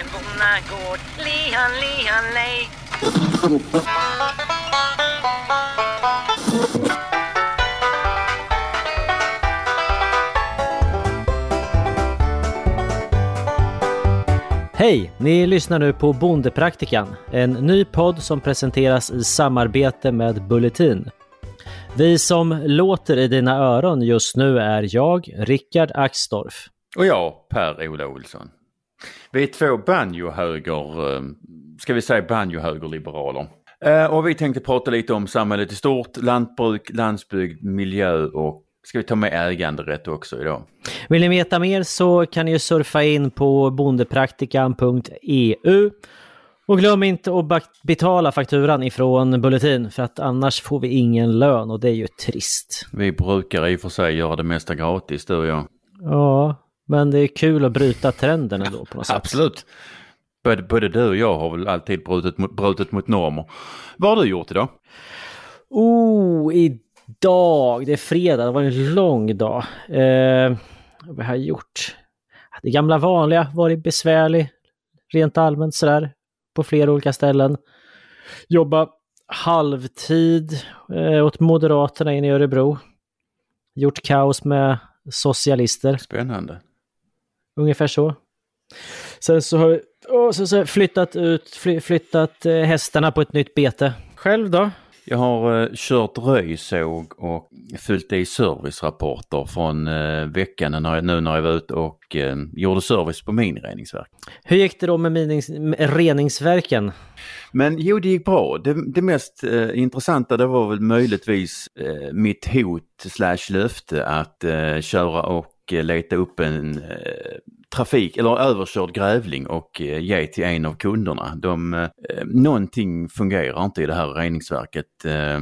en bonnagård. Lihan, lihan, lej. Hej! Ni lyssnar nu på Bondepraktikan, en ny podd som presenteras i samarbete med Bulletin. Vi som låter i dina öron just nu är jag, Rickard Axdorff. Och jag, Per-Ola Olsson. Vi är två banjohöger, eh, ska vi säga banjohögerliberaler. Eh, Och vi tänkte prata lite om samhället i stort, lantbruk, landsbygd, miljö och ska vi ta med äganderätt också idag? Vill ni veta mer så kan ni ju surfa in på bondepraktikan.eu och glöm inte att betala fakturan ifrån Bulletin för att annars får vi ingen lön och det är ju trist. Vi brukar i och för sig göra det mesta gratis du och jag. Ja, men det är kul att bryta trenden ändå på något sätt. Absolut. Både, både du och jag har väl alltid brutit brutit mot normer. Vad har du gjort idag? Oh, idag, det är fredag, det var en lång dag. Eh, vad har jag gjort? Det gamla vanliga, varit besvärlig, rent allmänt sådär, på flera olika ställen. Jobba halvtid eh, åt Moderaterna inne i Örebro. Gjort kaos med socialister. Spännande. Ungefär så. Sen så har vi flyttat ut, fly, flyttat eh, hästarna på ett nytt bete. Själv då? Jag har eh, kört röjsåg och fyllt i servicerapporter från eh, veckan när jag, nu när jag var ute och eh, gjorde service på minireningsverk. Hur gick det då med, minings, med reningsverken? Men jo, det gick bra. Det, det mest eh, intressanta det var väl möjligtvis eh, mitt hot slash löfte att eh, köra och Eh, leta upp en eh, trafik eller överkörd grävling och eh, ge till en av kunderna. De, eh, någonting fungerar inte i det här reningsverket. Eh,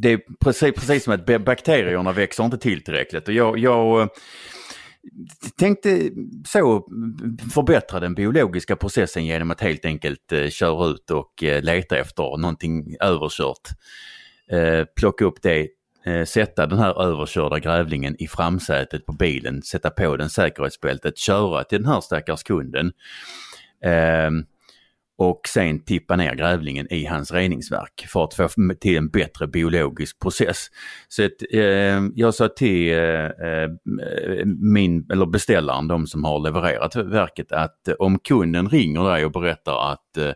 det är precis, precis som att bakterierna växer inte till tillräckligt och jag, jag eh, tänkte så förbättra den biologiska processen genom att helt enkelt eh, köra ut och leta efter någonting överkört. Plocka upp det, eh, sätta den här överkörda grävlingen i framsätet på bilen, sätta på den säkerhetsbältet, köra till den här stackars kunden. Ehm, och sen tippa ner grävlingen i hans reningsverk för att få till en bättre biologisk process. Så att, eh, jag sa till eh, eh, min, eller beställaren, de som har levererat verket, att om kunden ringer dig och berättar att eh,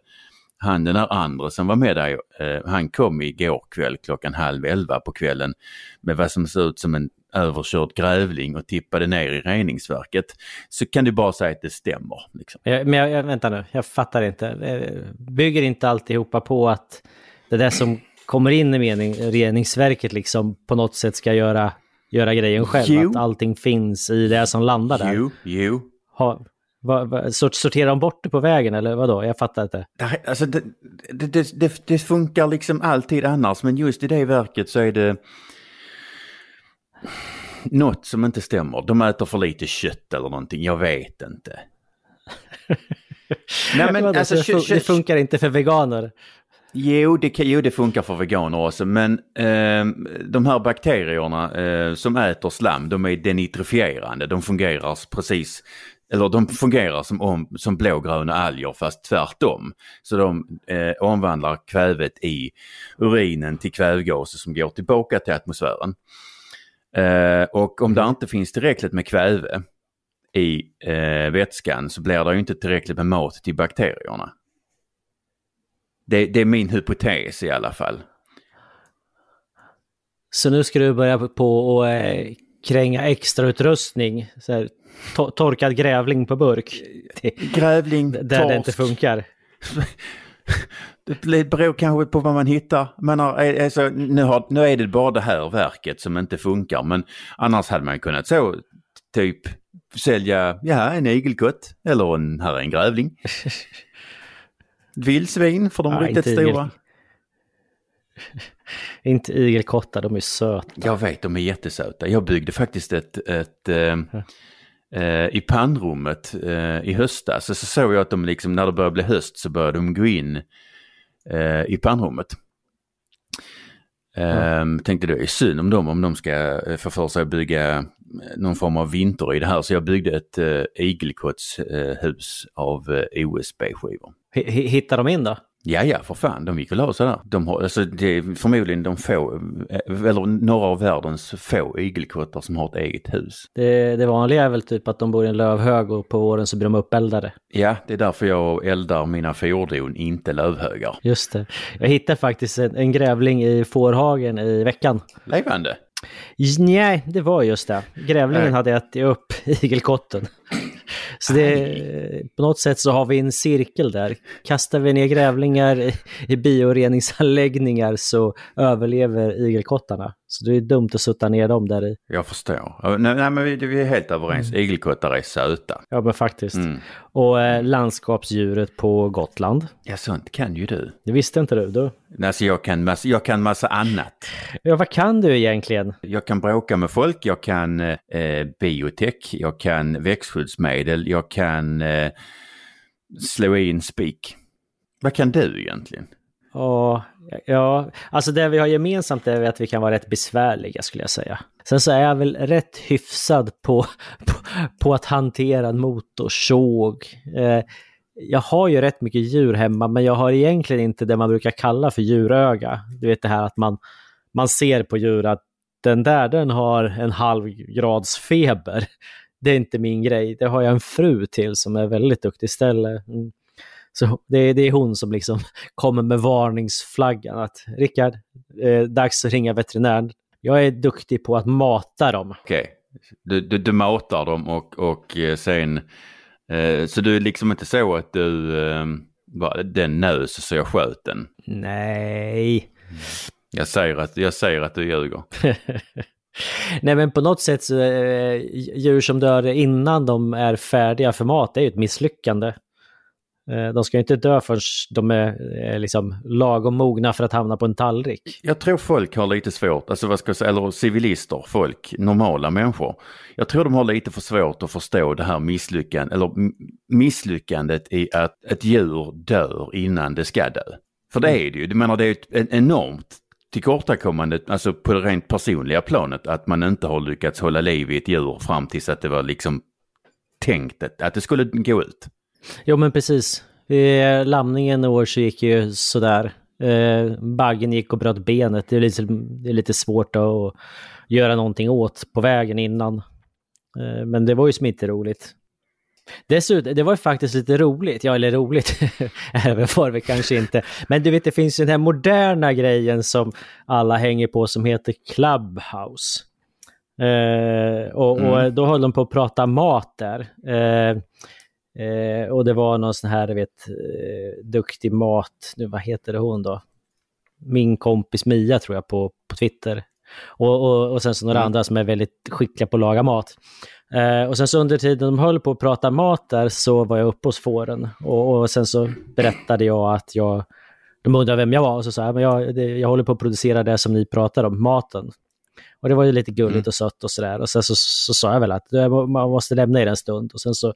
han den här andra som var med dig, eh, han kom igår kväll klockan halv elva på kvällen med vad som ser ut som en överkörd grävling och tippade ner i reningsverket. Så kan du bara säga att det stämmer. Liksom. Jag, men jag, jag, vänta nu, jag fattar inte. Eh, Bygger inte alltihopa på att det där som kommer in i mening, reningsverket liksom på något sätt ska göra, göra grejen själv? Jo. Att allting finns i det som landar där? Jo, jo. Ha, va, va, sort, sorterar de bort det på vägen eller vad då? Jag fattar inte. Det, alltså det, det, det, det, funkar liksom alltid annars men just i det verket så är det något som inte stämmer. De äter för lite kött eller någonting, jag vet inte. Nej men Vadå, alltså, fun- det funkar inte för veganer? Jo det, jo, det funkar för veganer också, men eh, de här bakterierna eh, som äter slam, de är denitrifierande. De fungerar precis, eller de fungerar som, om, som blågröna alger fast tvärtom. Så de eh, omvandlar kvävet i urinen till kvävgaser som går tillbaka till atmosfären. Eh, och om det inte finns tillräckligt med kväve i eh, vätskan så blir det ju inte tillräckligt med mat till bakterierna. Det, det är min hypotes i alla fall. Så nu ska du börja på och eh, kränga extrautrustning. så här, to- torkad grävling på burk. Grävling, där det inte torsk. funkar. Det beror kanske på vad man hittar. Men eh, alltså, nu, har, nu är det bara det här verket som inte funkar. Men annars hade man kunnat så typ sälja ja, en igelkott eller en, här är en grävling. Vildsvin för de Ja, riktigt inte stora. Inte igelkottar, de är söta. Jag vet, de är jättesöta. Jag byggde faktiskt ett, ett eh, eh, i pannrummet eh, i höstas. Så, så såg jag att de liksom, när det började bli höst så började de gå in eh, i pannrummet. Mm. Tänkte det är synd om dem om de ska eh, få för sig att bygga eh, någon form av vinter i det här. Så jag byggde ett äh, igelkottshus av OSB-skivor. Hittar de in då? Ja, ja, för fan, de gick väl av sådär. De har, alltså, det är förmodligen de få, eller några av världens få igelkottar som har ett eget hus. Det, det vanliga är väl typ att de bor i en lövhög och på våren så blir de uppeldade. Ja, det är därför jag eldar mina fordon, inte lövhögar. Just det. Jag hittade faktiskt en, en grävling i fårhagen i veckan. Levande? Nej, det var just det. Grävlingen hade ätit upp igelkotten. Så det, på något sätt så har vi en cirkel där. Kastar vi ner grävlingar i, bioreningsanläggningar så överlever igelkottarna. Så det är dumt att sutta ner dem där i. Jag förstår. Nej, nej men vi, vi, är helt överens. Mm. Igelkottar är söta. Ja men faktiskt. Mm. Och eh, landskapsdjuret på Gotland. Ja sånt kan ju du. Det visste inte du. du. Alltså jag kan, massa, jag kan massa annat. Ja vad kan du egentligen? Jag kan bråka med folk, jag kan eh, biotech, jag kan växtskyddsmedel, jag kan eh, slå i en spik. Vad kan du egentligen? Ja, ja, alltså det vi har gemensamt är att vi kan vara rätt besvärliga skulle jag säga. Sen så är jag väl rätt hyfsad på, på, på att hantera en motorsåg. Eh, jag har ju rätt mycket djur hemma, men jag har egentligen inte det man brukar kalla för djuröga. Du vet det här att man, man ser på djur att den där den har en halv grads feber. Det är inte min grej. Det har jag en fru till som är väldigt duktig istället. Mm. Så det, det är hon som liksom kommer med varningsflaggan att Rickard, eh, dags att ringa veterinären. Jag är duktig på att mata dem. Okej, okay. du, du, du matar dem och, och eh, sen eh, så du är liksom inte så att du eh, bara, den nös så jag sköt den? Nej. Jag säger att, jag säger att du ljuger. Nej men på något sätt så eh, djur som dör innan de är färdiga för mat det är ju ett misslyckande. Eh, de ska inte dö förrän de är eh, liksom lagom mogna för att hamna på en tallrik. Jag tror folk har lite svårt, alltså vad ska jag säga, eller civilister, folk, normala människor. Jag tror de har lite för svårt att förstå det här misslyckandet, eller misslyckandet i att ett djur dör innan det ska dö. För det är det ju, du menar det är ett enormt tillkortakommande, alltså på det rent personliga planet, att man inte har lyckats hålla liv i ett djur fram tills att det var liksom tänkt att det skulle gå ut. Jo men precis. Vid lamningen i år så gick ju sådär. Eh, baggen gick och bröt benet. Det är, lite, det är lite svårt att göra någonting åt på vägen innan. Eh, men det var ju smitteroligt. Dessutom, det var ju faktiskt lite roligt, ja eller roligt, även var det kanske inte. Men du vet det finns ju den här moderna grejen som alla hänger på som heter Clubhouse. Eh, och, mm. och, då höll de på att prata mat där. Eh, Eh, och det var någon sån här, vet, eh, duktig mat, nu vad heter hon då? Min kompis Mia tror jag på, på Twitter. Och, och, och sen så några mm. andra som är väldigt skickliga på att laga mat. Eh, och sen så under tiden de höll på att prata mat där så var jag uppe hos fåren. Och, och sen så berättade jag att jag, de undrade vem jag var och så sa jag, men jag, det, jag håller på att producera det som ni pratar om, maten. Och det var ju lite gulligt mm. och sött och sådär. Och sen så, så sa jag väl att man måste lämna er en stund. Och sen så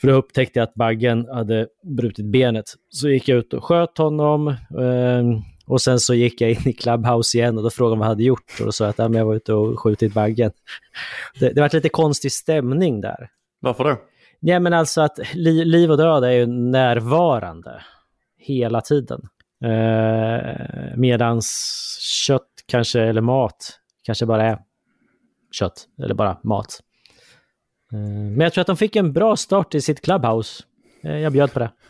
för då upptäckte jag att baggen hade brutit benet. Så gick jag ut och sköt honom. Eh, och sen så gick jag in i Clubhouse igen och då frågade vad jag hade gjort. Och då sa jag att jag var ute och skjutit baggen. Det, det var lite konstig stämning där. Varför då? Ja men alltså att li, liv och död är ju närvarande hela tiden. Eh, medans kött kanske, eller mat, kanske bara är kött eller bara mat. Eh, men jag tror att de fick en bra start i sitt Clubhouse. Eh, jag bjöd på det.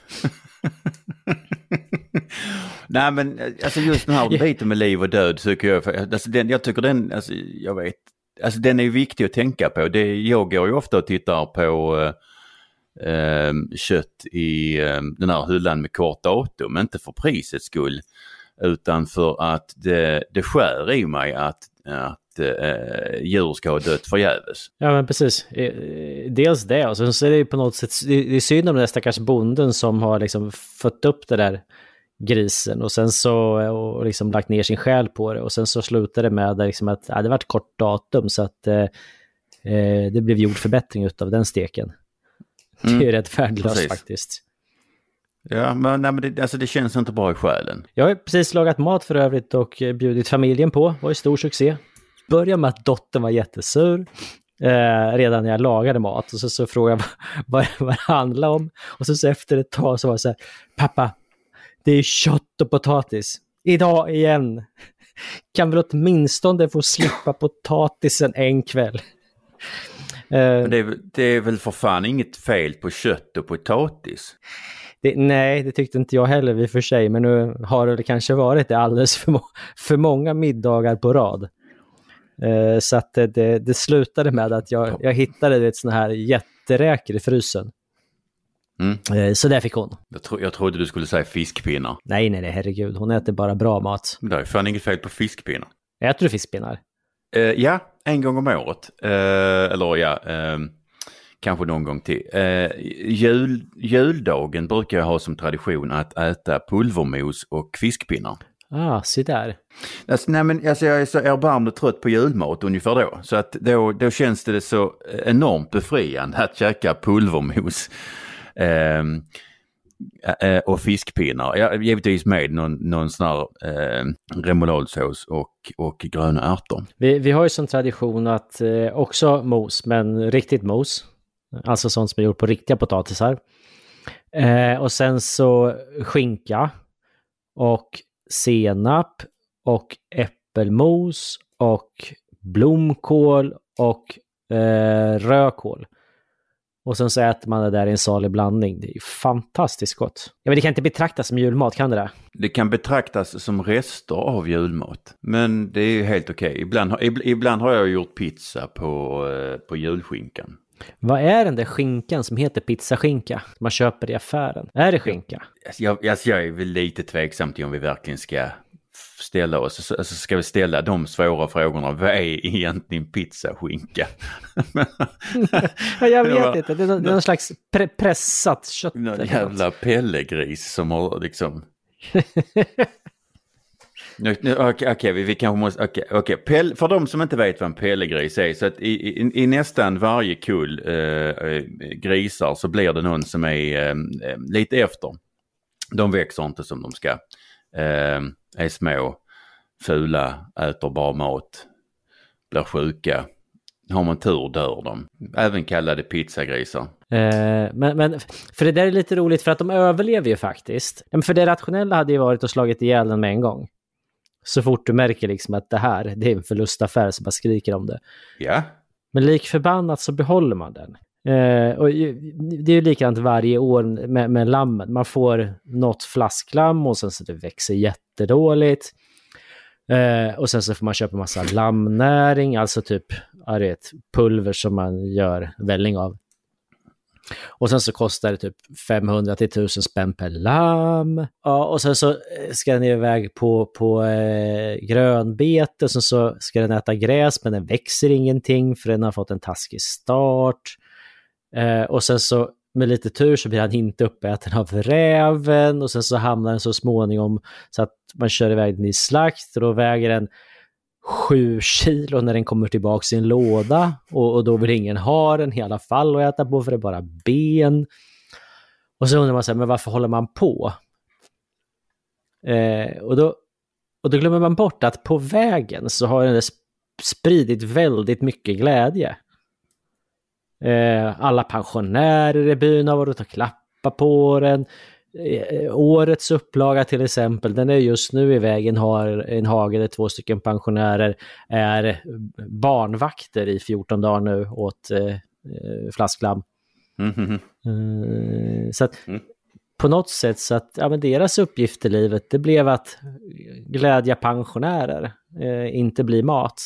Nej men alltså just den här biten med liv och död tycker jag, alltså den, jag tycker den, alltså jag vet, alltså den är ju viktig att tänka på. Det, jag går ju ofta och tittar på äh, kött i äh, den här hyllan med kort datum, inte för prisets skull utan för att det, det skär i mig att, att eh, djur ska ha dött förgäves. Ja men precis. Eh, dels det och sen så är det på något sätt, det är synd om den stackars bonden som har liksom fött upp det där grisen och sen så och liksom lagt ner sin själ på det och sen så slutar det med liksom att ja, det var ett kort datum så att eh, eh det blev jordförbättring av den steken. Det är mm. rätt värdelöst faktiskt. Ja, men, nej, men det, alltså, det känns inte bra i själen. Jag har precis lagat mat för övrigt och eh, bjudit familjen på. var ju stor succé. Började med att dottern var jättesur. Eh, redan när jag lagade mat. Och så, så frågade jag vad, vad det handlade om. Och så, så efter ett tag så var det så här, pappa, det är kött och potatis. Idag igen. Kan väl åtminstone få slippa potatisen en kväll. Men det, är, väl- det är väl för fan inget fel på kött och potatis? Det, nej, det tyckte inte jag heller i och för sig, men nu har det kanske varit det alldeles för, må för många middagar på rad. Eh, så att det, det, slutade med att jag, jag hittade ett sån här jätteräkor i frysen. Mm. Eh, så det fick hon. Jag, tro, jag trodde du skulle säga fiskpinnar. Nej, nej, nej, herregud. Hon äter bara bra mat. Men det är fan inget fel på fiskpinnar. Äter du fiskpinnar? Eh, ja, en gång om året. Eh, eller ja, eh, kanske någon gång till. Eh, jul, juldagen brukar jag ha som tradition att äta pulvermos och fiskpinnar. Ah, se där. Alltså, nej men alltså jag är så erbarmligt trött på julmat ungefär då. Så att då, då känns det så enormt befriande att käka pulvermos. ehm, eh, och fiskpinnar. Ja, givetvis med någon, någon sån här eh, remouladsås och, och gröna ärtor. Vi, vi har ju som tradition att eh, också mos, men riktigt mos. Alltså sånt som är gjort på riktiga potatisar. Eh, och sen så skinka och senap och äppelmos och blomkål och eh, rödkål. Och sen så äter man det där i en salig blandning. Det är ju fantastiskt gott. Ja, men det kan inte betraktas som julmat, kan det det? Det kan betraktas som rester av julmat. Men det är ju helt okej. Ibland, har- ibland har jag gjort pizza på, eh, på julskinkan. Vad är den där skinkan som heter pizzaskinka? Man köper i affären. Är det skinka? Alltså jag, alltså jag är väl lite tveksam till om vi verkligen ska ställa oss, alltså alltså ska vi ställa de svåra frågorna. Vad är egentligen pizzaskinka? Ja, jag vet var- inte. Det är, någon, någon slags pre pressat kött. Någon jävla pellegris som har liksom... Okej, okay, Okej, vi, vi kanske måste... Okej, okay, Pell, för de som inte vet vad en pellegris är, så att i, i, i nästan varje kull eh, eh grisar så blir det någon som är eh, eh, lite efter. De växer inte som de ska. Eh, är små, fula, äter bara mat, blir sjuka. Har man tur dör de. Även kallade pizzagrisar. Eh, men, men för det där är lite roligt för att de överlever ju faktiskt. För det rationella hade ju varit att slagit ihjäl den med en gång. Så fort du märker liksom att det här, det är en förlustaffär så bara skriker om det. Ja, Men lik förbannat så behåller man den. Eh, och det är ju likadant varje år med, med lammen. Man får något flasklamm och sen så det växer jättedåligt. Eh, och sen så får man köpa massa lammnäring, alltså typ ja, vet, pulver som man gör välling av. Och sen så kostar det typ 500 till 1000 spänn per lamm. Ja, och sen så eh, ska den iväg på, på eh, grönbete och sen så ska den äta gräs men den växer ingenting för den har fått en taskig start. Eh, och sen så med lite tur så blir han inte uppäten av räven och sen så hamnar den så småningom så att man kör iväg den i slakt och då väger den sju kilo när den kommer tillbaka i en låda och, och då vill ingen ha den i alla fall att äta på för det är bara ben. Och så undrar man sig, men varför håller man på? Eh, och, då, och då glömmer man bort att på vägen så har den spridit väldigt mycket glädje. Eh, alla pensionärer i byn har varit och klappat på den. Eh, årets upplaga till exempel, den är just nu i vägen har en hage där två stycken pensionärer är barnvakter i 14 dagar nu åt eh, eh, flasklamm. Mhm. Eh, så att Mm. på något sätt så att ja, men deras uppgift i livet det blev att glädja pensionärer, eh, inte bli mat.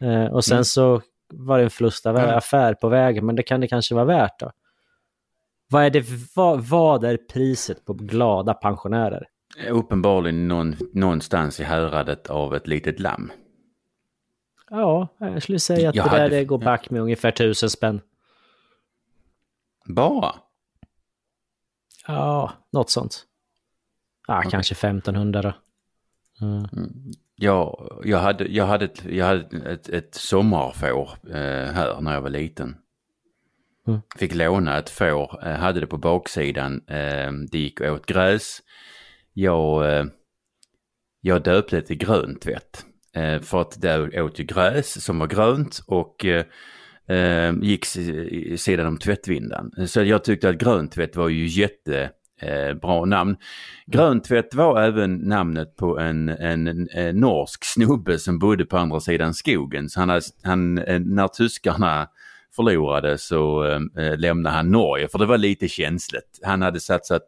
Eh, och sen Mm. så var det en förlust av affär på vägen, men det kan det kanske vara värt då. Vad är, det, vad, vad är priset på glada pensionärer? Uppenbarligen någon, någonstans i häradet av ett litet lamm. Ja, jag skulle säga att Jag det där hade- det går back med ungefär tusen spänn. Bara? Ja, något sånt. Ja, Okej. kanske 1500 då. Mm. Ja, jag hade, jag hade, ett, jag hade ett, ett sommarfår eh, här när jag var liten. Mm. Fick låna ett får, eh, hade det på baksidan. Eh, det gick och åt gräs. Jag, eh, jag döpte det till gröntvätt. Eh, för att det åt ju gräs som var grönt och eh, eh gick sedan sidan om tvättvindan. Så jag tyckte att gröntvätt var ju jätte eh, bra namn. Gröntvätt var även namnet på en, en, en, norsk snubbe som bodde på andra sidan skogen. Så han, han, när tyskarna förlorade så eh, lämnade han Norge för det var lite känsligt. Han hade satsat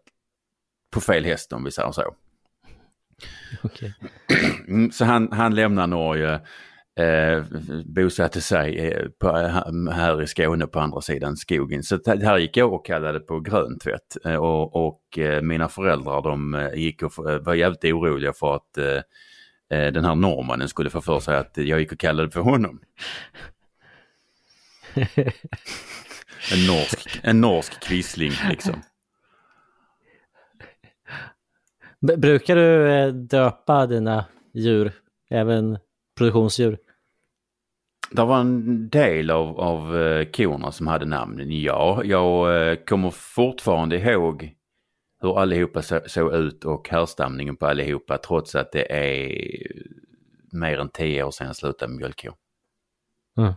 på fel häst om vi säger så. Okej. Mm, Så han, han lämnar Norge, eh, bosatte sig eh, på, här i Skåne på andra sidan skogen. Så här gick jag och kallade på gröntvätt. Eh, och och eh, mina föräldrar de eh, gick och var jävligt oroliga för att eh, eh, den här norrmannen skulle få för sig att jag gick och kallade på honom. En norsk, en norsk kvissling liksom. Brukar du eh, döpa dina djur, även produktionsdjur? Det var en del av, av eh, korna som hade namn. Ja, jag eh, kommer fortfarande ihåg hur allihopa så, såg ut och härstamningen på allihopa trots att det är mer än tio år sedan jag slutade med mjölkkor. Eh,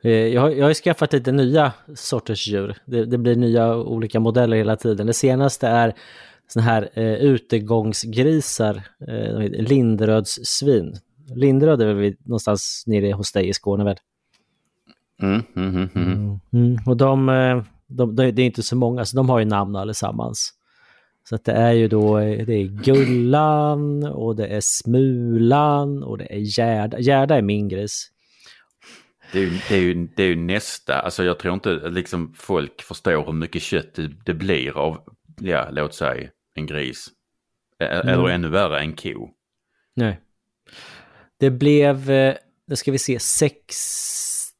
Jag har, jag har skaffat lite nya sorters djur. Det, det blir nya olika modeller hela tiden. Det senaste är såna här eh, utegångsgrisar, eh, Linderödssvin. Linderöd är väl någonstans nere hos dig i Skåne väl? Mm, mm, mm, mm. Mm. Och de, eh, de, de, det är inte så många, så de har ju namn allesammans. Så det är ju då, eh, det är Gullan och det är Smulan och det är Gärda. Gärda är min gris. Det, är ju, det, är ju, det är ju nästa, alltså jag tror inte liksom folk förstår hur mycket kött det, det blir av, ja låt säga en gris. Eller Mm. ännu värre en ko. Nej. Det blev, eh, nu ska vi se, 60,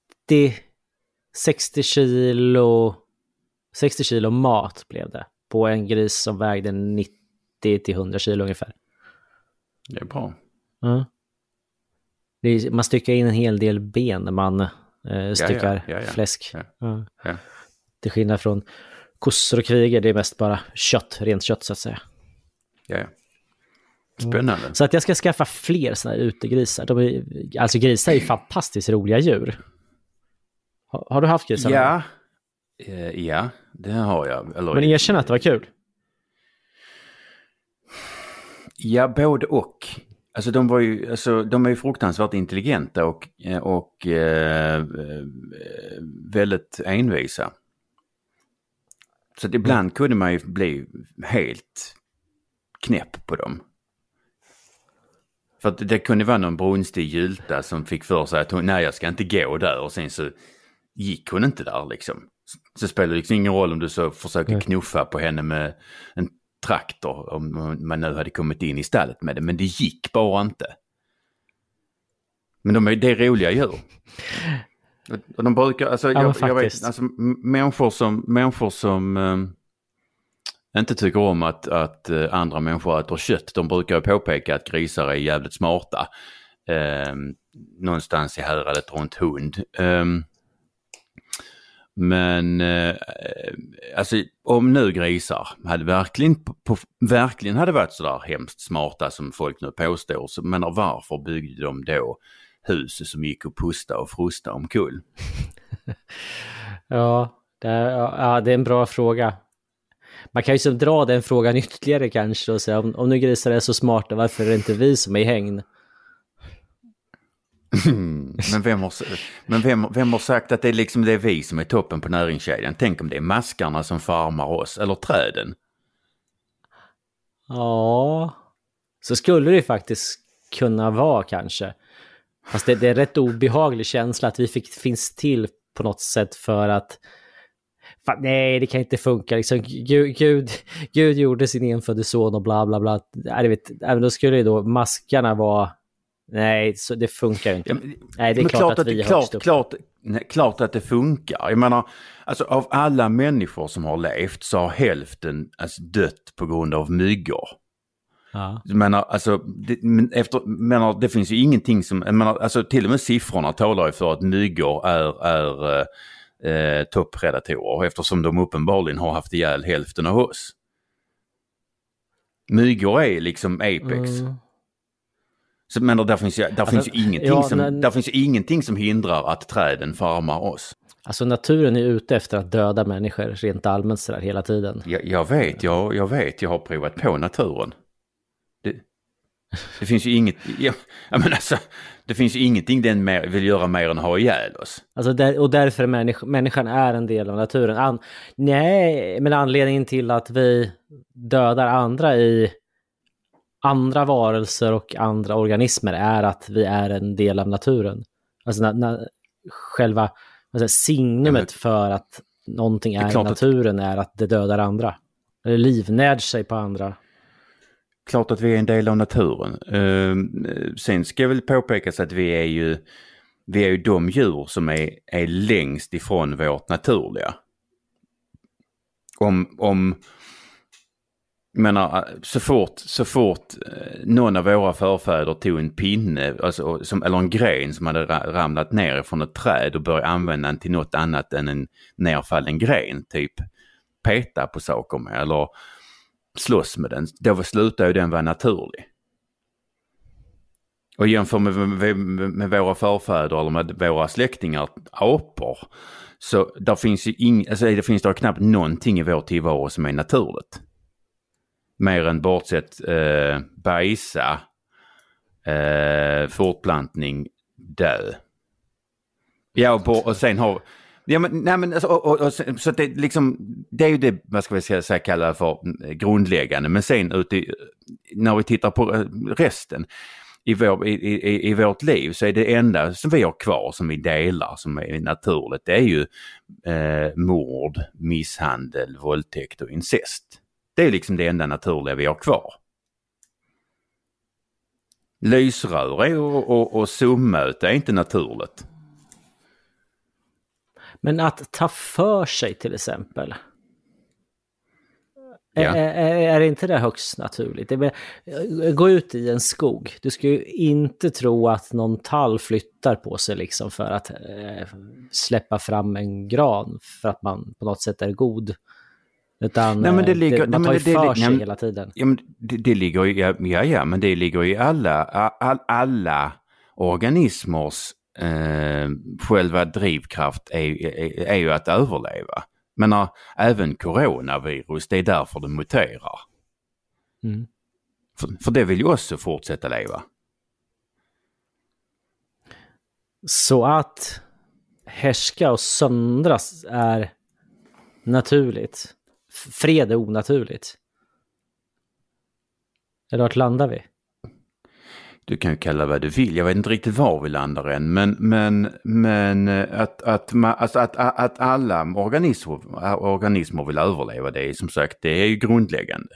60 kilo, 60 kilo mat blev det. På en gris som vägde 90 till 100 kilo ungefär. Det är bra. Ja. Är, man styckar in en hel del ben när man eh, styckar ja, ja. fläsk. Ja. Till skillnad från kossor och kriger, det är mest bara kött, rent kött så att säga. Ja, ja. Spännande. Så att jag ska skaffa fler sådana här utegrisar. De är, alltså grisar är ju fantastiskt roliga djur. Har, har du haft grisar? Ja, eh, ja, det har jag. Eller, Men erkänn att det var kul. Ja, både och. Alltså de var ju, alltså de är ju fruktansvärt intelligenta och, och eh, eh, väldigt envisa. Så att ibland kunde man ju bli helt knäpp på dem. För att det kunde vara någon brunstig gylta som fick för sig att hon, nej jag ska inte gå där och sen så gick hon inte där liksom. Så spelar det liksom ingen roll om du så försöker knuffa på henne med en traktor om man nu hade kommit in i stallet med det. Men det gick bara inte. Men de är, det är roliga djur. Och- de brukar, alltså, men jag, jag vet, alltså människor som, människor som eh, inte tycker om att, att eh, andra människor äter kött, de brukar påpeka att grisar är jävligt smarta. Eh, någonstans i häradet runt hund. Eh, men eh, eh, alltså om nu grisar hade verkligen, på, på, verkligen hade varit sådär hemskt smarta som folk nu påstår, så menar varför byggde de då hus som gick att pusta och frusta omkull? Ja, det är, ja, det är en bra fråga. Man kan ju liksom dra den frågan ytterligare kanske och säga om, om nu grisar är så smarta, varför är det inte vi som är i hägn? Men, vem har, men vem, vem har sagt att det är liksom det är vi som är toppen på näringskedjan? Tänk om det är maskarna som farmar oss, eller träden. Ja, så skulle det faktiskt kunna vara kanske. Fast det, det är en rätt obehaglig känsla att vi fick, finns till på något sätt för att Fan, nej, det kan inte funka. Liksom, Gud, Gud, Gud gjorde sin enfödde son och bla bla bla. Nej, det vet, även då skulle ju då maskarna vara... Nej, så det funkar ju inte. Ja, men- nej, det är men klart, att vi det, är klart, upp. klart, nej, klart att det funkar. Jag menar, alltså av alla människor som har levt så har hälften alltså, dött på grund av myggor. Ja. Jag menar, alltså, det, men efter, menar, det finns ju ingenting som, menar, alltså till och med siffrorna talar ju för att myggor är, är, eh, eh, toppredatorer eftersom de uppenbarligen har haft ihjäl hälften av oss. Mygor är liksom apex. Mm. Så, men där finns ju, där Alltså, finns ju ingenting, ja, som, men- där finns ingenting som hindrar att träden farmar oss. Alltså naturen är ute efter att döda människor rent allmänt sådär hela tiden. Jag, jag vet, jag, jag vet, jag har provat på naturen. Det, det finns ju inget, jag menar alltså, det finns ju ingenting den mer, vill göra mer än ha ihjäl oss. Alltså där, och därför är människ, människan är en del av naturen. An, nej, men anledningen till att vi dödar andra i andra varelser och andra organismer är att vi är en del av naturen. Alltså na, na, själva säger, signumet för att någonting är är, naturen är att det dödar andra. Eller livnärd sig på andra. Klart att vi är en del av naturen. Ehm, sen ska jag väl påpekas att vi är ju, vi är ju de djur som är, är längst ifrån vårt naturliga. Om, om menar, eh, så fort, så fort eh, någon av våra förfäder tog en pinne, alltså, som, eller en gren som hade ramlat ner från ett träd och började använda den till något annat än en nerfallen gren, typ peta på saker med eller slåss med den, då slutar ju den vara naturlig. Och jämför med, med, med, med våra förfäder eller med våra släktingar, apor, så där finns ju ing, alltså det finns där knappt någonting i vår tillvaro som är naturligt. Mer än bortsett eh, bajsa, eh, fortplantning, dö. Ja, och, på, och sen har... Ja, men, nej, men alltså, och, och, och, så det, liksom, det är ju det, vad ska vi säga, kalla för mm, grundläggande. Men sen ute i, när vi tittar på eh, resten i, vår, i, i, i vårt liv så är det enda som vi har kvar som vi delar som är naturligt det är ju eh, mord, misshandel, våldtäkt och incest. Det är liksom det enda naturliga vi har kvar. Lysrör och, och, och summöte är inte naturligt. Men att ta för sig till exempel. Ja. Är, är, inte det högst naturligt? Gå ut i en skog. Du ska ju inte tro att någon tall flyttar på sig liksom för att eh, släppa fram en gran för att man på något sätt är god. Utan Nej, men det eh, ligger- nej, man tar ju det- det- för nej, sig men- hela tiden. Ja, men det, det ligger ju, ja, ja, ja, men det ligger i alla, all, alla organismers eh, själva drivkraft är, är, är ju att överleva. Men äh, även coronavirus, det är därför det muterar. Mm. För, för det vill ju också fortsätta leva. Så att härska och söndras är naturligt. Fred är onaturligt. Eller vart landar vi? Du kan ju kalla vad du vill, jag vet inte riktigt var vi landar än, men, men, men eh, att, att, alltså att, att, att alla organismer, organismer vill överleva, det är som sagt, det är ju grundläggande.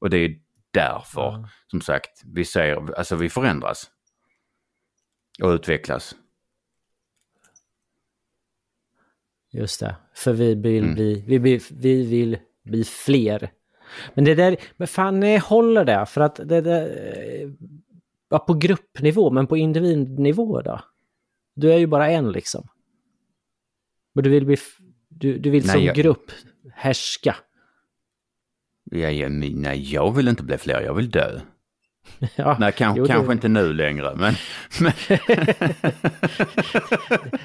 Och det är därför, som sagt, vi ser, alltså vi förändras. Och utvecklas. Just det, för vi vill, Mm. bli, vi, vill, vi vill bli fler. Men det där, men fan nej, håller det? För att det där, eh, ja, på gruppnivå, men på individnivå då? Du är ju bara en liksom. Och du vill bli, du, du vill Nej, som jag- grupp härska. Ja, ja, men nej, jag vill inte bli fler, jag vill dö. Ja, Nej, kan, jo, det- kanske inte nu längre, men... men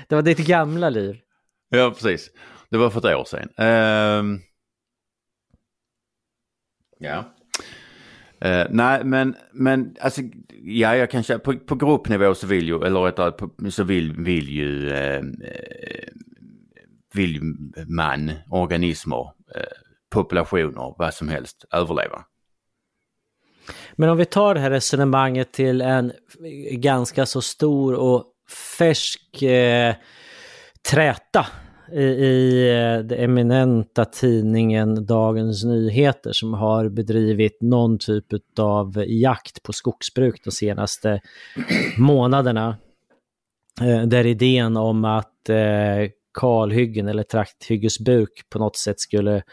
Det var ditt gamla liv. Ja, precis. Det var för ett år sedan. Uh, ja. Uh, nej, men, men alltså, ja, jag kanske på, på gruppnivå så vill ju, eller rättare på- så vill, vill ju, uh, vill man, organismer, eh, populationer, vad som helst, överleva. Men om vi tar det här resonemanget till en ganska så stor och färsk träta i, i eh, den eminenta tidningen Dagens Nyheter som har bedrivit någon typ av jakt på skogsbruk de senaste månaderna. Eh, där idén om att eh, kalhyggen eller trakthyggesbruk på något sätt skulle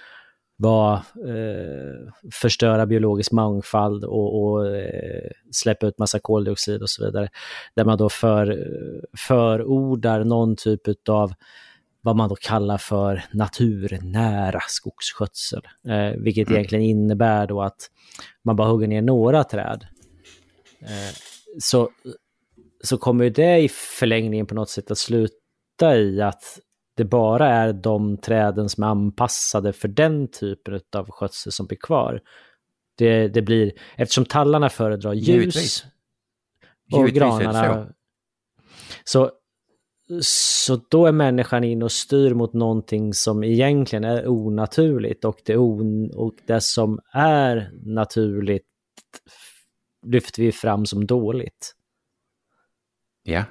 vara, eh, förstöra biologisk mångfald och, och eh, släppa ut massa koldioxid och så vidare. Där man då för, förordar någon typ av vad man då kallar för naturnära skogsskötsel. Eh, vilket Mm. egentligen innebär då att man bara hugger ner några träd. Eh, så, så kommer det i förlängningen på något sätt att sluta i att det bara är de träden som är anpassade för den typen av skötsel som blir kvar. Det, det blir, eftersom tallarna föredrar ljus Givetvis. och Givetvis granarna... Så, så då är människan in och styr mot någonting som egentligen är onaturligt och det, on, och det som är naturligt lyfter vi fram som dåligt. Ja,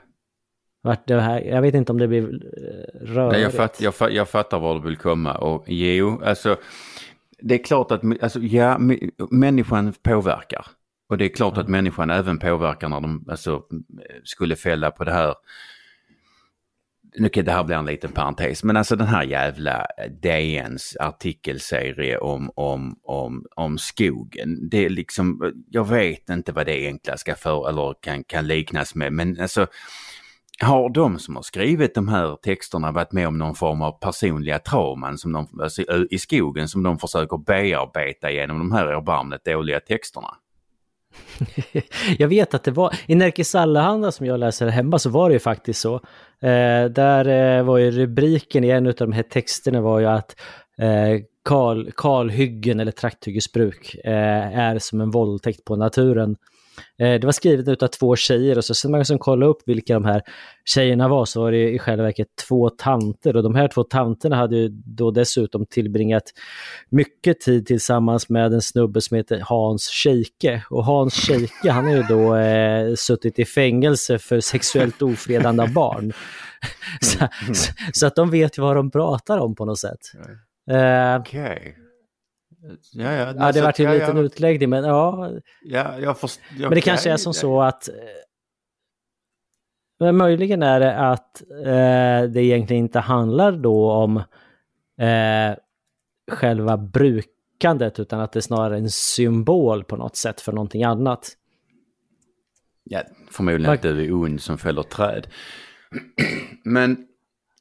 Vart det här, jag vet inte om det blir eh, rörigt. Nej, jag, fatt, jag, fatt, jag fattar var du vill komma och jo, alltså det är klart att alltså, ja, människan påverkar. Och det är klart att människan även påverkar när de alltså, skulle fälla på det här. Nu kan det här bli en liten parentes, men alltså den här jävla DNs artikelserie om, om, om, om skogen. Det är liksom, jag vet inte vad det egentligen ska för eller kan, kan liknas med, men alltså har de som har skrivit de här texterna varit med om någon form av personliga trauman som de, alltså, i skogen som de försöker bearbeta genom de här erbarmligt dåliga texterna? jag vet att det var, i Nerikes Allehanda som jag läser hemma så var det ju faktiskt så. Eh, där eh, var ju rubriken i en av de här texterna var ju att eh, kal, kalhyggen eller trakthyggesbruk eh, är som en våldtäkt på naturen. Eh, det var skrivet utav två tjejer och så sen man liksom kollade upp vilka de här tjejerna var så var det i själva verket två tanter och de här två tanterna hade ju då dessutom tillbringat mycket tid tillsammans med en snubbe som heter Hans Scheike. Och Hans Scheike han har ju då eh, suttit i fängelse för sexuellt ofredande av barn. så, så, att de vet ju vad de pratar om på något sätt. Eh, Okej. Ja, ja, ja, det vart ju en liten utläggning men ja, Ja, jag först, men det kanske är som så att eh, men möjligen är det att eh, det egentligen inte handlar då om eh, själva brukandet utan att det snarare är en symbol på något sätt för någonting annat. Ja, förmodligen att du är ond som fäller träd. Men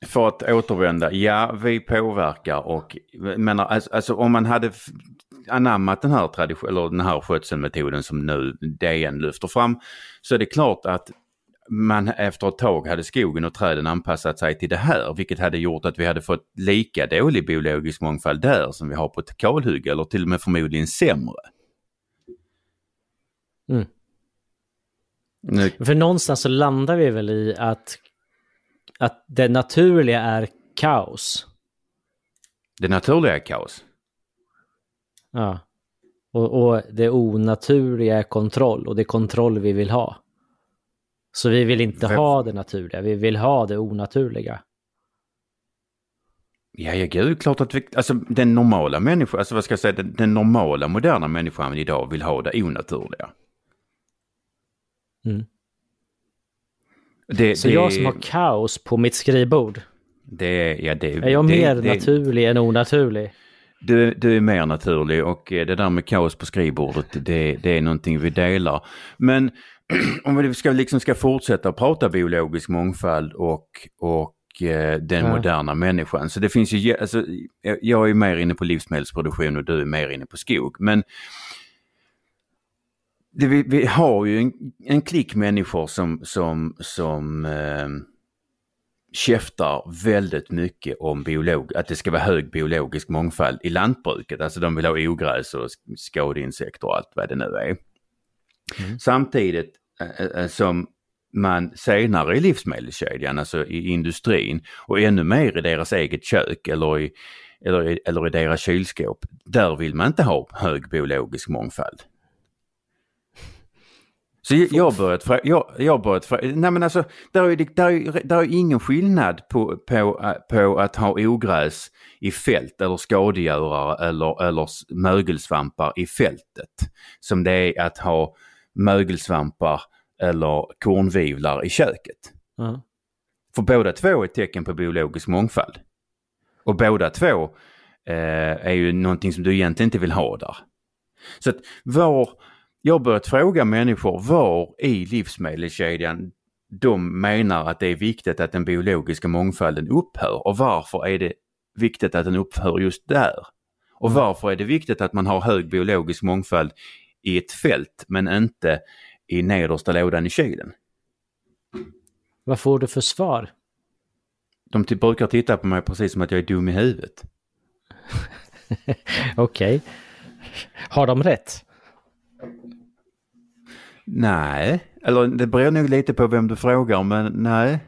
för att återvända, ja vi påverkar och menar, alltså, alltså om man hade anammat den här tradition, eller den här skötselmetoden som nu DN lyfter fram så är det klart att man efter ett tag hade skogen och träden anpassat sig till det här vilket hade gjort att vi hade fått lika dålig biologisk mångfald där som vi har på ett kalhygge eller till och med förmodligen sämre. Mm. Nu, För någonstans så landar vi väl i att, att det naturliga är kaos. det naturliga är kaos. Ja. Och, och det onaturliga är kontroll och det är kontroll vi vill ha. Så vi vill inte Vem- ha det naturliga, vi vill ha det onaturliga. Ja, ja gud, klart att vi, alltså den normala människan, alltså vad ska jag säga, den, den normala moderna människan idag vill ha det onaturliga. Mm. Det, Så det, jag som har kaos på mitt skrivbord, det, ja, det, är jag det, mer det, naturlig än onaturlig? Du, du är mer naturlig och eh, det där med kaos på skrivbordet, det, det är någonting vi delar. Men om vi ska, liksom ska fortsätta prata biologisk mångfald och, och eh, den Ja. moderna människan. Så det finns ju, alltså, jag- jag är mer inne på livsmedelsproduktion och du är mer inne på skog. Men det, vi, vi har ju en, en klick människor som, som, som eh, käftar väldigt mycket om biolog, att det ska vara hög biologisk mångfald i lantbruket. Alltså de vill ha ogräs och sk- skadeinsekter och allt vad det nu är. Samtidigt eh, eh, som man senare i livsmedelskedjan, alltså i industrin och ännu mer i deras eget kök eller i, eller, eller i deras kylskåp, där vill man inte ha hög biologisk mångfald. Så jag- jag har börjat fråga, jag, jag börjat fråga, nej men alltså, där är, det- där är, där är ingen skillnad på, på, äh, på att ha ogräs i fält eller skadegörare eller, eller mögelsvampar i fältet. Som det är att ha mögelsvampar eller kornvivlar i köket. Ja. För båda två är tecken på biologisk mångfald. Och båda två eh, är ju någonting som du egentligen inte vill ha där. Så att var, jag har börjat fråga människor var i livsmedelskedjan de menar att det är viktigt att den biologiska mångfalden upphör. Och varför är det viktigt att den upphör just där? Och Mm. varför är det viktigt att man har hög biologisk mångfald i ett fält men inte i nedersta lådan i kylen? Vad får du för svar? De brukar titta på mig precis som att jag är dum i huvudet. Okej. Har de rätt? Nej, eller det beror nog lite på vem du frågar men nej.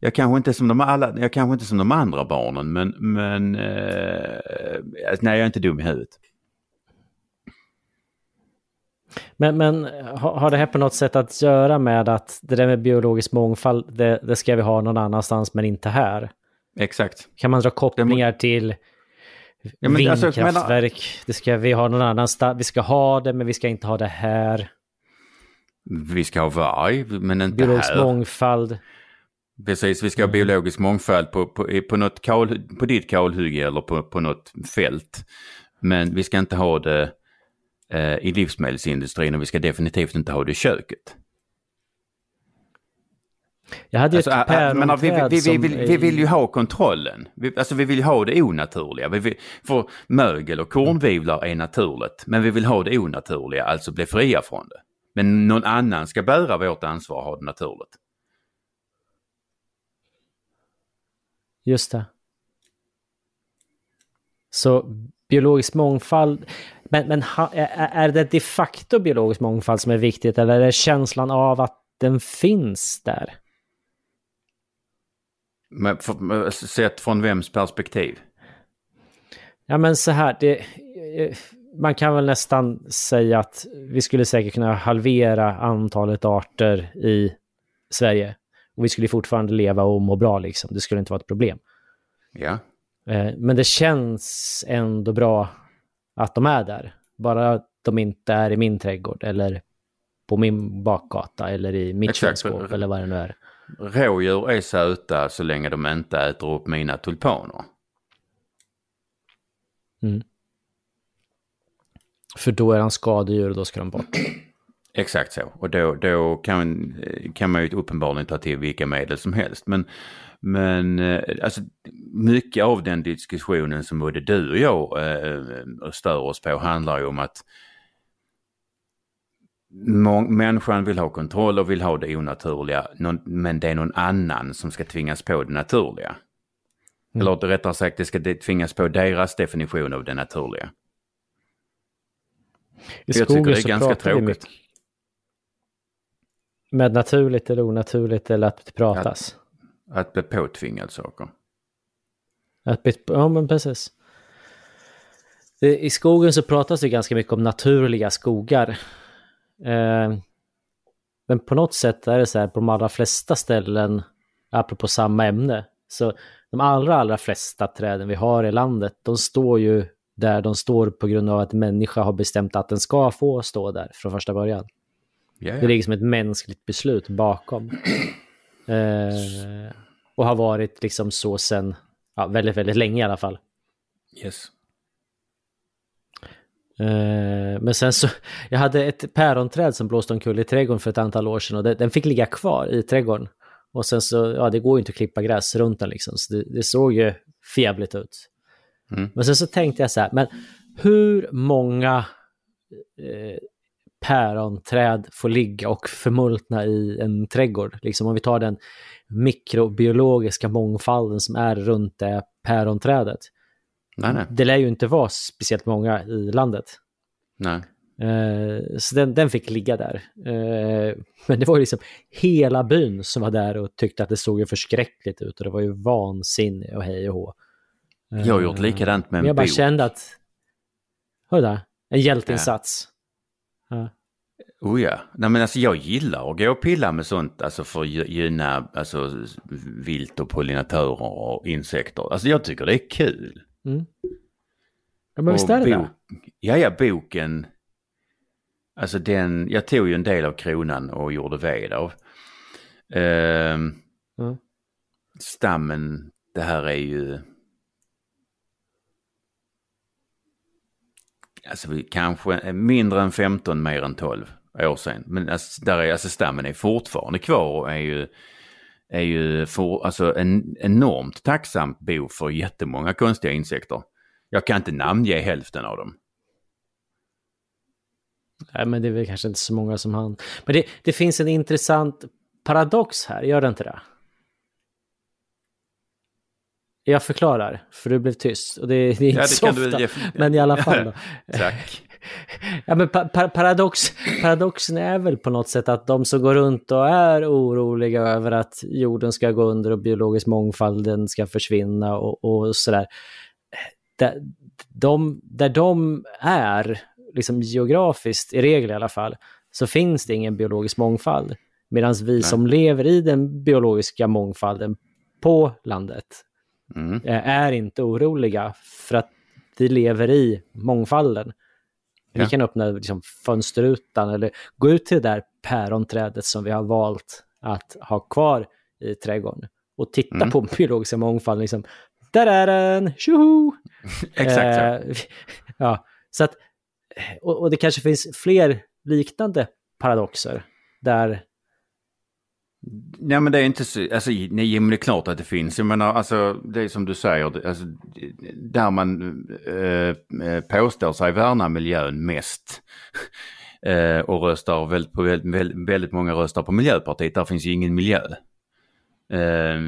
Jag kanske inte som de, alla, jag kanske inte som de andra barnen men, men eh, nej jag är inte dum i huvudet. Men, men har har det här på något sätt att göra med att det där med biologisk mångfald, det, det ska vi ha någon annanstans men inte här? Exakt. Kan man dra kopplingar till Ja, alltså, jag menar- vindkraftverk? Det ska vi ha någon annanstans. Vi ska ha det men vi ska inte ha det här. Vi ska ha varg men inte Biologisk här. mångfald. Precis, vi ska ha biologisk mångfald på, på, på, något kal, på ditt kalhygge eller på, på något fält. Men vi ska inte ha det eh, i livsmedelsindustrin och vi ska definitivt inte ha det i köket. Jag hade Alltså, ett menar, vi, vi, päronträd vi, som... vi, vi vill ju ha kontrollen. Vi, alltså vi vill ju ha det onaturliga. Vi vill, för mögel och kornvivlar är naturligt, men vi vill ha det onaturliga, alltså bli fria från det. Men någon annan ska bära vårt ansvar och ha det naturligt. Just det. Så biologisk mångfald, men, men ha, är, det de facto biologisk mångfald som är viktigt eller är det känslan av att den finns där? Men för, sett från vems perspektiv? Ja men så här, det, man kan väl nästan säga att vi skulle säkert kunna halvera antalet arter i Sverige. Och vi skulle fortfarande leva och må bra liksom, det skulle inte vara ett problem. Ja, Eh, Men det känns ändå bra att de är där. Bara att de inte är i min trädgård eller på min bakgata eller i mitt kylskåp eller vad det nu är. rådjur är söta så länge de inte äter upp mina tulpaner. För då är han skadedjur och då ska de bort. Exakt så. Och då, då kan, kan man ju uppenbarligen ta till vilka medel som helst. Men, men eh, alltså, mycket av den diskussionen som både du och jag eh, stör oss på handlar ju om att människan vill ha kontroll och vill ha det onaturliga. Men det är någon annan som ska tvingas på det naturliga. Eller rättare sagt, det ska tvingas på deras definition av det naturliga. I Jag tycker det är ganska tråkigt. Med naturligt eller onaturligt eller att det pratas. Att bli påtvingad saker. Att bli, ja men precis. Det, I skogen så pratas det ganska mycket om naturliga skogar. Eh, men på något sätt är det så här på de allra flesta ställen, apropå samma ämne, så de allra, allra flesta träden vi har i landet, de står ju där de står på grund av att människa har bestämt att den ska få stå där från första början. Ja, Det ligger som ett mänskligt beslut bakom. Eh, och har varit liksom så sen ja, väldigt, väldigt länge i alla fall. Yes. Eh, men sen så, jag hade ett päronträd som blåste omkull i trädgården för ett antal år sedan och det, den fick ligga kvar i trädgården. Och sen så, ja det går ju inte att klippa gräs runt den liksom, så det, det såg ju förjävligt ut. Mm. Men sen så tänkte jag så här, men hur många eh, päronträd får ligga och förmultna i en trädgård? Liksom om vi tar den mikrobiologiska mångfalden som är runt det päronträdet. Nej, nej. Det lär ju inte vara speciellt många i landet. nej. Eh, så den, den fick ligga där. Eh, men det var ju liksom hela byn som var där och tyckte att det såg ju förskräckligt ut och det var ju vansinne och hej och hå. Eh, Jag har gjort likadant med en Men jag bara bok. kände att, hör där? En hjälteinsats. Ja. Oh ja. Nej men alltså jag gillar att gå och pilla med sånt alltså för att gy- gynna alltså, vilt och pollinatörer och insekter. Alltså jag tycker det är kul. Mm. Ja men visst är det bok? Ja, ja, boken. Alltså den, jag tog ju en del av kronan och gjorde ved av. Ehm, Mm. Stammen, det här är ju... Alltså vi kanske mindre än 15, mer än 12. år sedan. Men alltså, där är, alltså stammen är fortfarande kvar och är ju, är ju för, alltså en enormt tacksam bo för jättemånga konstiga insekter. Jag kan inte namnge hälften av dem. Nej, men det är väl kanske inte så många som han. Men det, det finns en intressant paradox här, gör det inte det? Jag förklarar, för du blev tyst. Och det, det är inte ja, så ofta, du... men i alla fall. Tack. Ja, men pa paradox, paradoxen är väl på något sätt att de som går runt och är oroliga över att jorden ska gå under och biologisk mångfalden ska försvinna och, och sådär. Där de, där de är, liksom geografiskt, i regel i alla fall, så finns det ingen biologisk mångfald. Medan vi Nej. som lever i den biologiska mångfalden på landet mm. Eh, är inte oroliga för att vi lever i mångfalden. Vi kan öppna liksom, fönsterrutan eller gå ut till det där päronträdet som vi har valt att ha kvar i trädgården och titta mm. på biologiska mångfalden. Liksom, där är den! Tjoho! Exakt så. Eh, ja, så att, och, och, det kanske finns fler liknande paradoxer där Nej men det är inte så, alltså nej men det är klart att det finns. Jag menar alltså det är som du säger, alltså, där man eh, eh, påstår sig värna miljön mest eh, och röstar väldigt, på väldigt, väldigt många röstar på Miljöpartiet, där finns ju ingen miljö. Eh,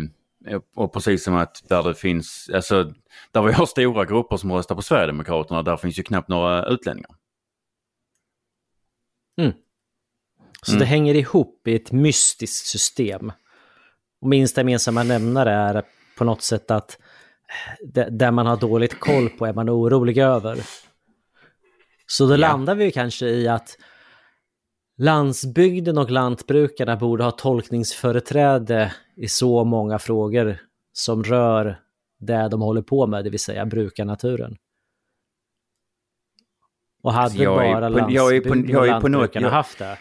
och precis som att där det finns, alltså där vi har stora grupper som röstar på Sverigedemokraterna, där finns ju knappt några utlänningar. Mm. Så mm. det hänger ihop i ett mystiskt system. Och minsta gemensamma nämnare är på något sätt att det, där man har dåligt koll på är man orolig över. Så då ja. landar vi kanske i att landsbygden och lantbrukarna borde ha tolkningsföreträde i så många frågor som rör det de håller på med, det vill säga bruka naturen. Och hade alltså bara landsbygden och lantbrukarna haft det,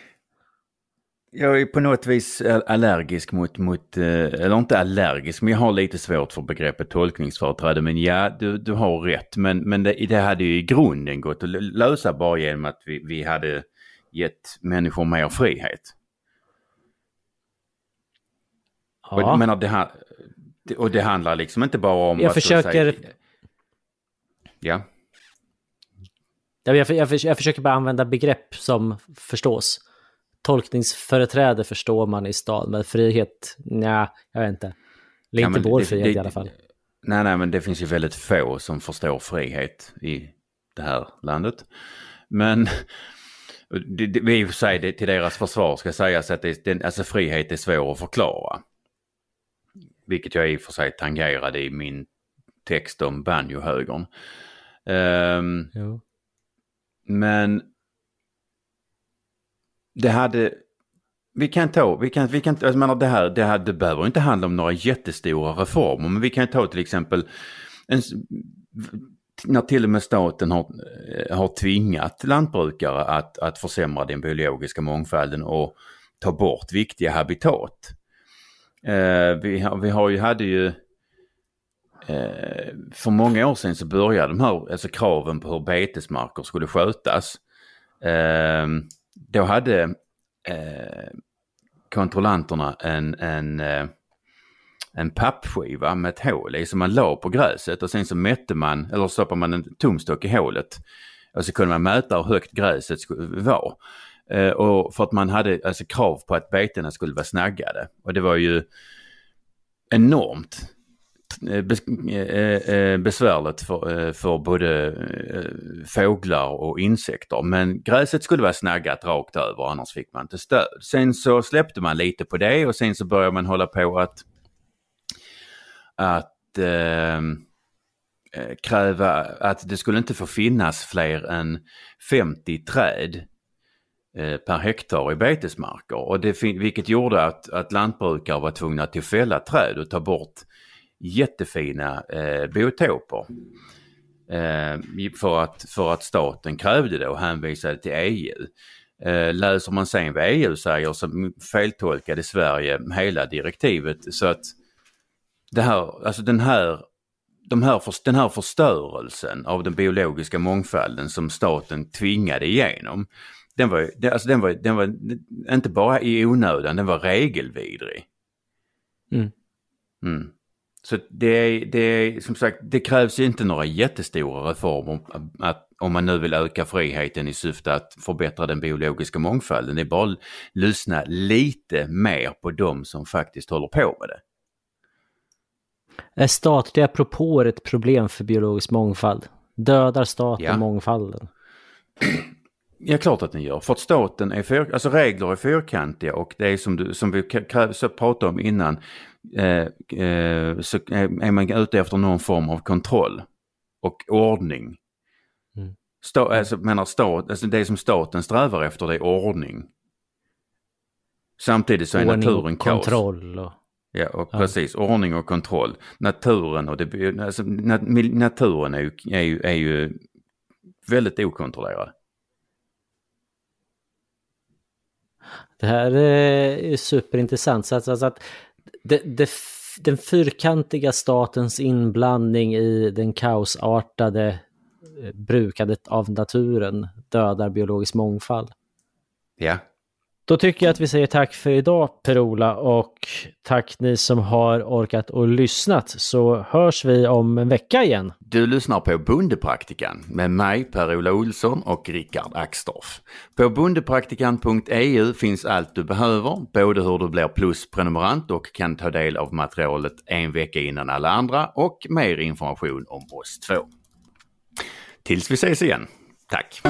jag är på något vis allergisk mot, mot, eh, eller inte allergisk, men jag har lite svårt för begreppet tolkningsföreträde. Men ja, du, du har rätt. Men, men det, det hade ju i grunden gått att lösa bara genom att vi, vi hade gett människor mer frihet. Ja. Och, menar, det, och det handlar liksom inte bara om... Jag försöker... Säga, ja. Jag, jag, jag, jag försöker bara använda begrepp som förstås tolkningsföreträde förstår man i stan, men frihet, nej, jag vet inte. Det är inte vår frihet i alla fall. Nej, nej, men det finns ju väldigt få som förstår frihet i det här landet. Men det, det, vi för sig, det, till deras försvar ska sägas att det, den, alltså frihet är svår att förklara. Vilket jag i och för sig tangerade i min text om banjohögern. Um, men det hade... Vi kan ta, vi kan, vi kan, jag menar det här, det här, det behöver inte handla om några jättestora reformer, men vi kan ta till exempel en, när till och med staten har, eh, har tvingat lantbrukare att, att försämra den biologiska mångfalden och ta bort viktiga habitat. Eh, vi, vi har ju, hade ju eh, för många år sedan så började de här alltså kraven på hur betesmarker skulle skötas. Eh, då hade eh, kontrollanterna en, en, eh, en pappskiva med ett hål i som man la på gräset och sen så mätte man, eller stoppade man en tumstock i hålet. Och så kunde man mäta hur högt gräset skulle vara. Eh, och för att man hade alltså krav på att betena skulle vara snaggade. Och det var ju enormt Eh, eh, eh, besvärligt för, för både fåglar och insekter. Men gräset skulle vara snaggat rakt över annars fick man inte stöd. Sen så släppte man lite på det och sen så började man hålla på att, att eh, kräva att det skulle inte få finnas fler än 50 träd per hektar i betesmarker. Och det, vilket gjorde att, att lantbrukare var tvungna att fälla träd och ta bort jättefina eh, biotoper. Eh, för, att, för att staten krävde det och hänvisade till EU. Eh, läser man sen vad EU säger så feltolkade Sverige hela direktivet så att det här, alltså den här, de här, den här förstörelsen av den biologiska mångfalden som staten tvingade igenom den var, den, alltså den var, den var inte bara i onödan, den var regelvidrig. Mm. Mm. Så det det som sagt, det krävs inte några jättestora reformer att, om man nu vill öka friheten i syfte att förbättra den biologiska mångfalden. Det är bara att lyssna lite mer på dem som faktiskt håller på med det. Är statliga propåer ett problem för biologisk mångfald? Dödar staten Ja. mångfalden? Ja, klart att den gör. För att staten är fyr, alltså regler är fyrkantiga och det är som, du, som vi pratade om innan, eh, eh, så är är man ute efter någon form av kontroll och ordning. Mm. Sta, alltså, menar stat, alltså det som staten strävar efter det är ordning. Samtidigt så är Ordning naturen kaos. kontroll och... Ja, och Ja. precis. Ordning och kontroll. Naturen och det, alltså, nat, naturen är ju, är, ju, är ju väldigt okontrollerad. Det här eh, är superintressant. Så att, så att det, det, den fyrkantiga statens inblandning i den kaosartade eh, brukandet av naturen dödar biologisk mångfald. Ja, då tycker jag att vi säger tack för idag Per-Ola och tack ni som har orkat och lyssnat så hörs vi om en vecka igen. Du lyssnar på Bondepraktikan med mig Per-Ola Olsson och Rickard Axdorff. På bondepraktikan.eu finns allt du behöver, både hur du blir plusprenumerant och kan ta del av materialet en vecka innan alla andra och mer information om oss två. Tills vi ses igen. Tack!